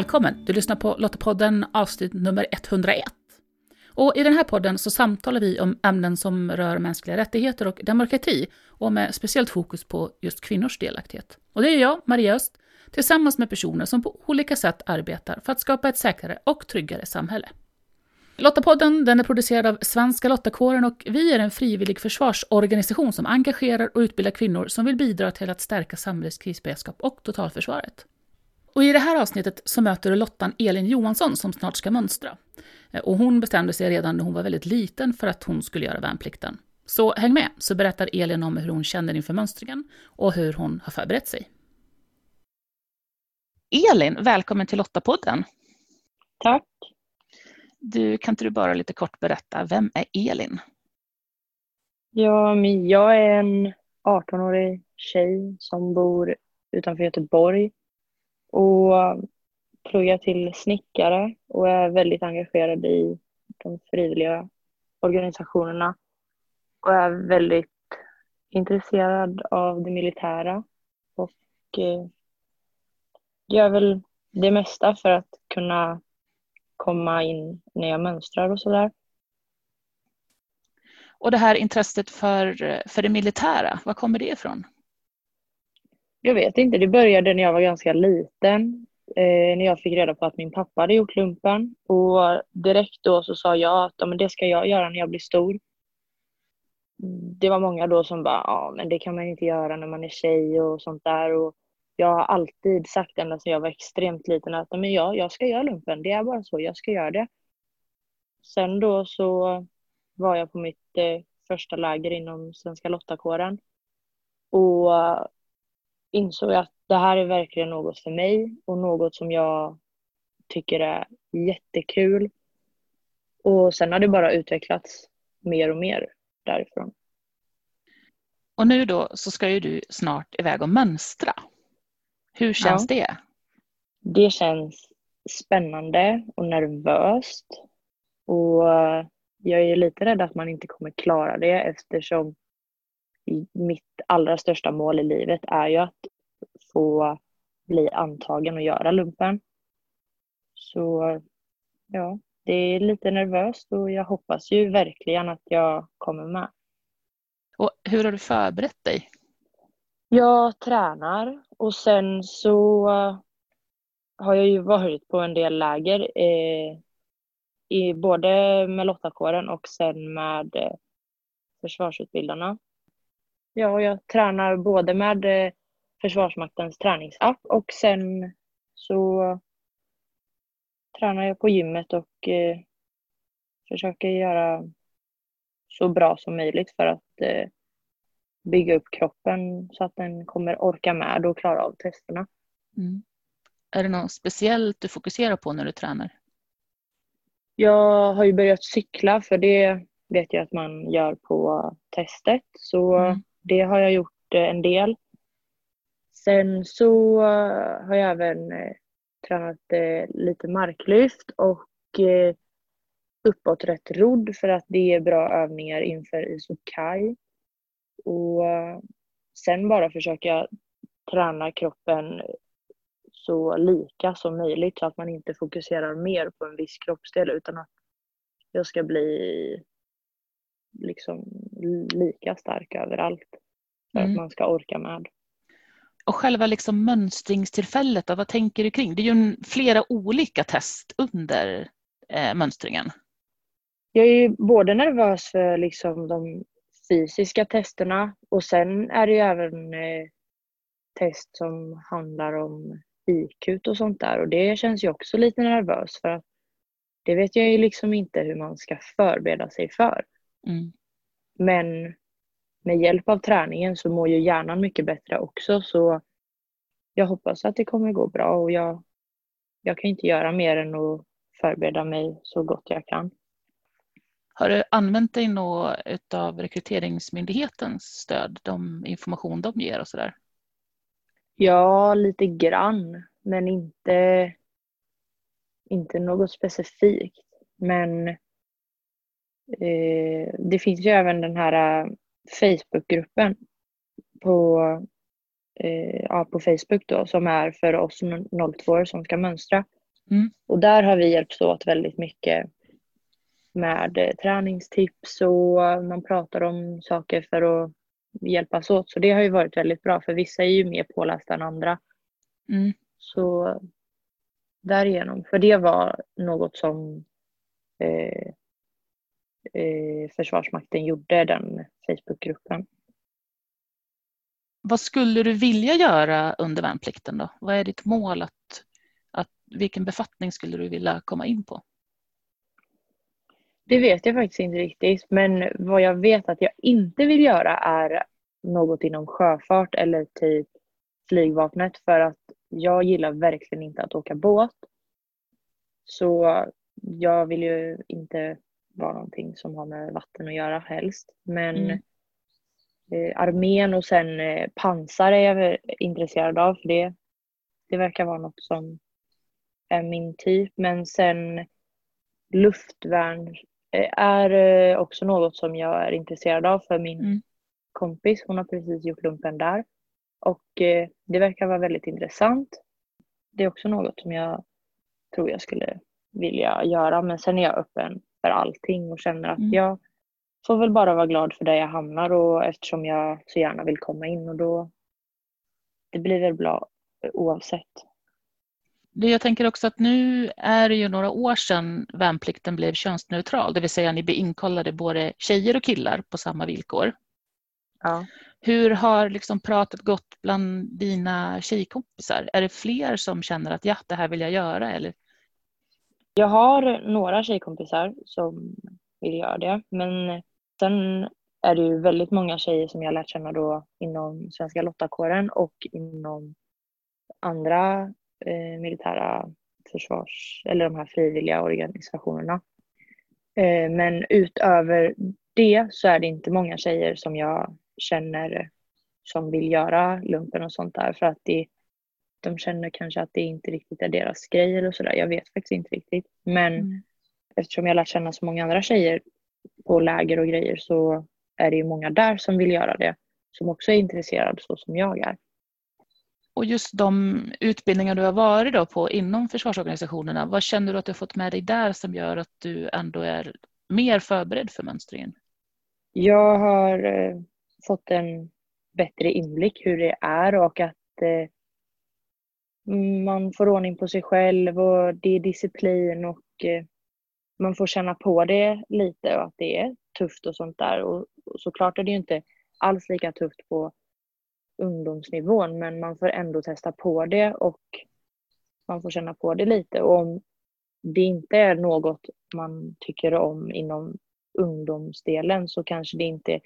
Välkommen! Du lyssnar på Lottapodden avsnitt nummer 101. Och I den här podden så samtalar vi om ämnen som rör mänskliga rättigheter och demokrati och med speciellt fokus på just kvinnors delaktighet. Och det är jag, Maria Öst, tillsammans med personer som på olika sätt arbetar för att skapa ett säkrare och tryggare samhälle. Lottapodden den är producerad av Svenska Lottakåren och vi är en frivillig försvarsorganisation som engagerar och utbildar kvinnor som vill bidra till att stärka samhällets krisberedskap och totalförsvaret. Och I det här avsnittet så möter du Lottan Elin Johansson som snart ska mönstra. Och hon bestämde sig redan när hon var väldigt liten för att hon skulle göra värnplikten. Så häng med, så berättar Elin om hur hon känner inför mönstringen och hur hon har förberett sig. Elin, välkommen till Lottapodden. Tack. Du, kan inte du bara lite kort berätta, vem är Elin? Ja, jag är en 18-årig tjej som bor utanför Göteborg och pluggar till snickare och är väldigt engagerad i de frivilliga organisationerna och är väldigt intresserad av det militära och eh, gör väl det mesta för att kunna komma in när jag mönstrar och sådär. Och det här intresset för, för det militära, var kommer det ifrån? Jag vet inte, det började när jag var ganska liten. Eh, när jag fick reda på att min pappa hade gjort lumpen. Och direkt då så sa jag att ja, men det ska jag göra när jag blir stor. Det var många då som bara, ja men det kan man inte göra när man är tjej och sånt där. Och jag har alltid sagt ända sedan jag var extremt liten att men ja, jag ska göra lumpen. Det är bara så, jag ska göra det. Sen då så var jag på mitt eh, första läger inom Svenska Lottakåren. Och insåg att det här är verkligen något för mig och något som jag tycker är jättekul. Och sen har det bara utvecklats mer och mer därifrån. Och nu då så ska ju du snart iväg och mönstra. Hur känns ja. det? Det känns spännande och nervöst. Och jag är lite rädd att man inte kommer klara det eftersom mitt allra största mål i livet är ju att få bli antagen och göra lumpen. Så ja, det är lite nervöst och jag hoppas ju verkligen att jag kommer med. Och hur har du förberett dig? Jag tränar och sen så har jag ju varit på en del läger eh, i både med Lottakåren och sen med eh, försvarsutbildarna. Ja, jag tränar både med eh, Försvarsmaktens träningsapp och sen så tränar jag på gymmet och eh, försöker göra så bra som möjligt för att eh, bygga upp kroppen så att den kommer orka med och klara av testerna. Mm. Är det något speciellt du fokuserar på när du tränar? Jag har ju börjat cykla för det vet jag att man gör på testet. Så mm det har jag gjort eh, en del. Sen så eh, har jag även eh, tränat eh, lite marklyft och uppåträtt rodd för att det är bra övningar inför isokai. Och sen bara försöka träna kroppen så lika som möjligt så att man inte fokuserar mer på en viss kroppsdel utan att jag ska bli liksom lika stark överallt för mm. att man ska orka med. Och själva liksom mönstringstillfället, då, vad tänker du kring? Det är ju flera olika test under eh, mönstringen. Jag är både nervös för liksom de fysiska testerna och sen är det ju även eh, test som handlar om IQ och sånt där och det känns ju också lite nervös för att det vet jag ju liksom inte hur man ska förbereda sig för. Mm. Men med hjälp av träningen så mår ju hjärnan mycket bättre också så jag hoppas att det kommer gå bra och jag, jag kan inte göra mer än att förbereda mig så gott jag kan. Har du använt dig något av Rekryteringsmyndighetens stöd, de information de ger och sådär? Ja, lite grann, men inte, inte något specifikt. Men eh, det finns ju även den här uh, Facebookgruppen på, eh, ja, på Facebook då som är för oss 02 som ska mönstra. Mm. Och där har vi hjälpts åt väldigt mycket med eh, träningstips och man pratar om saker för att hjälpas åt. Så det har ju varit väldigt bra för vissa är ju mer pålästa än andra. Mm. Så därigenom, för det var något som eh, eh, Försvarsmakten gjorde, den Facebookgruppen. Vad skulle du vilja göra under värnplikten då? Vad är ditt mål? Att, att, vilken befattning skulle du vilja komma in på? Det vet jag faktiskt inte riktigt, men vad jag vet att jag inte vill göra är något inom sjöfart eller typ flygvapnet för att jag gillar verkligen inte att åka båt. Så jag vill ju inte vara någonting som har med vatten att göra helst. Men Mm. eh, armén och sen eh, pansar är jag intresserad av för det, det verkar vara något som är min typ. Men sen luftvärn eh, är eh, också något som jag är intresserad av för min Mm. kompis. Hon har precis gjort lumpen där. Och eh, det verkar vara väldigt intressant. Det är också något som jag tror jag skulle vilja göra. Men sen är jag öppen för allting och känner att Mm. jag får väl bara vara glad för där jag hamnar och eftersom jag så gärna vill komma in och då det blir väl bra oavsett. Jag tänker också att nu är det ju några år sedan värnplikten blev könsneutral, det vill säga ni blir inkollade både tjejer och killar på samma villkor. Ja. Hur har liksom pratet gått bland dina tjejkompisar? Är det fler som känner att ja, det här vill jag göra? Eller? Jag har några tjejkompisar som vill göra det men sen är det ju väldigt många tjejer som jag lärt känna då inom Svenska Lottakåren och inom andra eh, militära försvars eller de här frivilliga organisationerna. Eh, men utöver det så är det inte många tjejer som jag känner som vill göra lumpen och sånt där för att det, de känner kanske att det inte riktigt är deras grej eller sådär. Jag vet faktiskt inte riktigt. Men Mm. eftersom jag lärt känna så många andra tjejer på läger och grejer så är det ju många där som vill göra det. Som också är intresserade så som jag är. Och just de utbildningar du har varit då på inom försvarsorganisationerna, vad känner du att du har fått med dig där som gör att du ändå är mer förberedd för mönstringen? Jag har eh, fått en bättre inblick hur det är och att eh, man får ordning på sig själv och det är disciplin och eh, man får känna på det lite och att det är tufft och sånt där. Och, såklart är det ju inte alls lika tufft på ungdomsnivån men man får ändå testa på det och man får känna på det lite. Och om det inte är något man tycker om inom ungdomsdelen så kanske det inte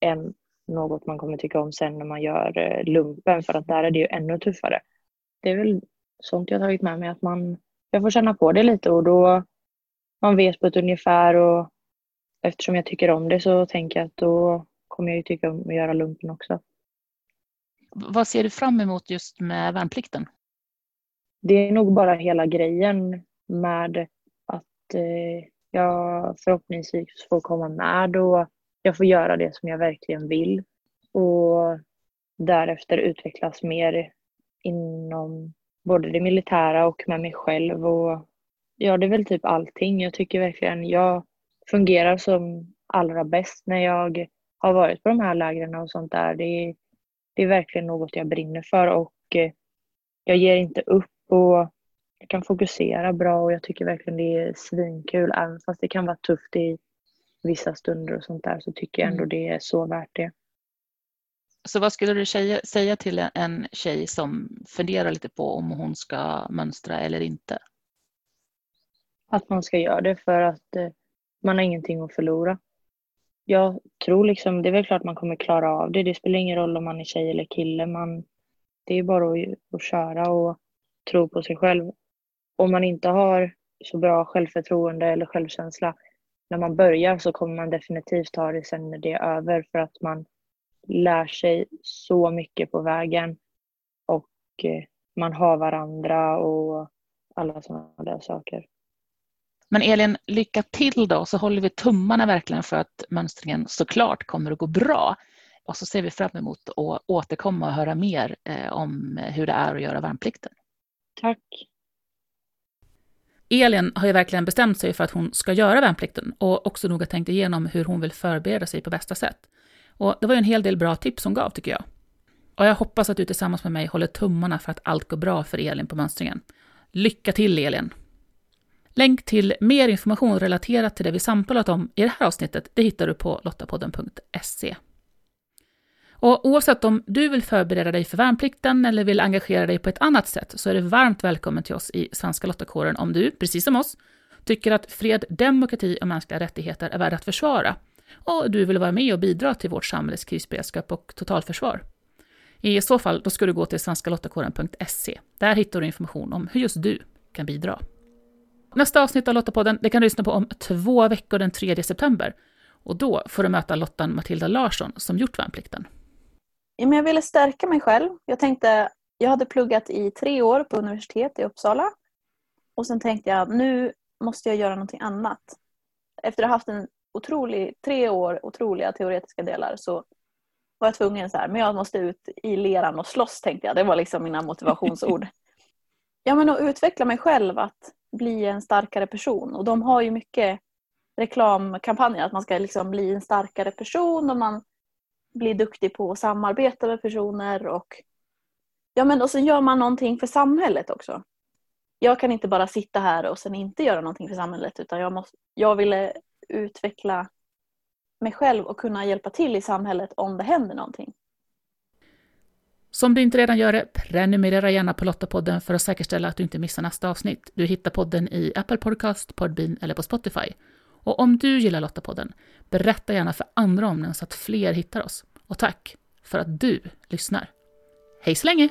är något man kommer tycka om sen när man gör eh, lumpen för att där är det ju ännu tuffare. Det är väl sånt jag har tagit med mig att man, jag får känna på det lite och då man vet på ett ungefär och eftersom jag tycker om det så tänker jag att då kommer jag ju tycka om att göra lumpen också. Vad ser du fram emot just med värnplikten? Det är nog bara hela grejen med att eh, jag förhoppningsvis får komma med och jag får göra det som jag verkligen vill. Och därefter utvecklas mer inom både det militära och med mig själv. Och ja, det är väl typ allting. Jag tycker verkligen jag fungerar som allra bäst när jag har varit på de här lägren och sånt där. Det är, det är verkligen något jag brinner för och eh, jag ger inte upp och jag kan fokusera bra och jag tycker verkligen det är svinkul. Även fast det kan vara tufft i vissa stunder och sånt där så tycker jag ändå det är så värt det. Så vad skulle du säga, säga till en- tjej som funderar lite på om hon ska mönstra eller inte? Att man ska göra det för att eh, man har ingenting att förlora. Jag tror liksom, det är väl klart man kommer klara av det. Det spelar ingen roll om man är tjej eller kille. Man, det är bara att, att köra och tro på sig själv. Om man inte har så bra självförtroende eller självkänsla när man börjar så kommer man definitivt ha det sen när det är över för att man lär sig så mycket på vägen och eh, man har varandra och alla sådana där saker. Men Elin, lycka till då så håller vi tummarna verkligen för att mönstringen såklart kommer att gå bra. Och så ser vi fram emot att återkomma och höra mer eh, om hur det är att göra värnplikten. Tack! Elin har ju verkligen bestämt sig för att hon ska göra värnplikten och också noga tänkt igenom hur hon vill förbereda sig på bästa sätt. Och det var ju en hel del bra tips hon gav tycker jag. Och jag hoppas att du tillsammans med mig håller tummarna för att allt går bra för Elin på mönstringen. Lycka till Elin! Länk till mer information relaterat till det vi samtalat om i det här avsnittet, det hittar du på lottapodden.se. Och oavsett om du vill förbereda dig för värnplikten eller vill engagera dig på ett annat sätt så är du varmt välkommen till oss i Svenska Lottakåren om du, precis som oss, tycker att fred, demokrati och mänskliga rättigheter är värda att försvara och du vill vara med och bidra till vårt samhälles krisberedskap och totalförsvar. I så fall då ska du gå till svenskalottakåren.se. Där hittar du information om hur just du kan bidra. Nästa avsnitt av Lottapodden det kan du lyssna på om två veckor den 3 september. Och då får du möta Lottan Matilda Larsson som gjort värnplikten. jag ville stärka mig själv. Jag tänkte, jag hade pluggat i tre år på universitet i Uppsala. Och sen tänkte jag, nu måste jag göra någonting annat. Efter att ha haft en otrolig, tre år otroliga teoretiska delar så var jag tvungen så här, men jag måste ut i leran och slåss tänkte jag. Det var liksom mina motivationsord. ja men att utveckla mig själv, att bli en starkare person. Och de har ju mycket reklamkampanjer, att man ska liksom bli en starkare person och man blir duktig på att samarbeta med personer och ja men och sen gör man någonting för samhället också. Jag kan inte bara sitta här och sen inte göra någonting för samhället utan jag, måste, jag ville utveckla mig själv och kunna hjälpa till i samhället om det händer någonting. Som du inte redan gör det, prenumerera gärna på Lottapodden för att säkerställa att du inte missar nästa avsnitt. Du hittar podden i Apple Podcast, Podbean eller på Spotify. Och om du gillar Lottapodden, berätta gärna för andra om den så att fler hittar oss. Och tack för att du lyssnar. Hej så länge!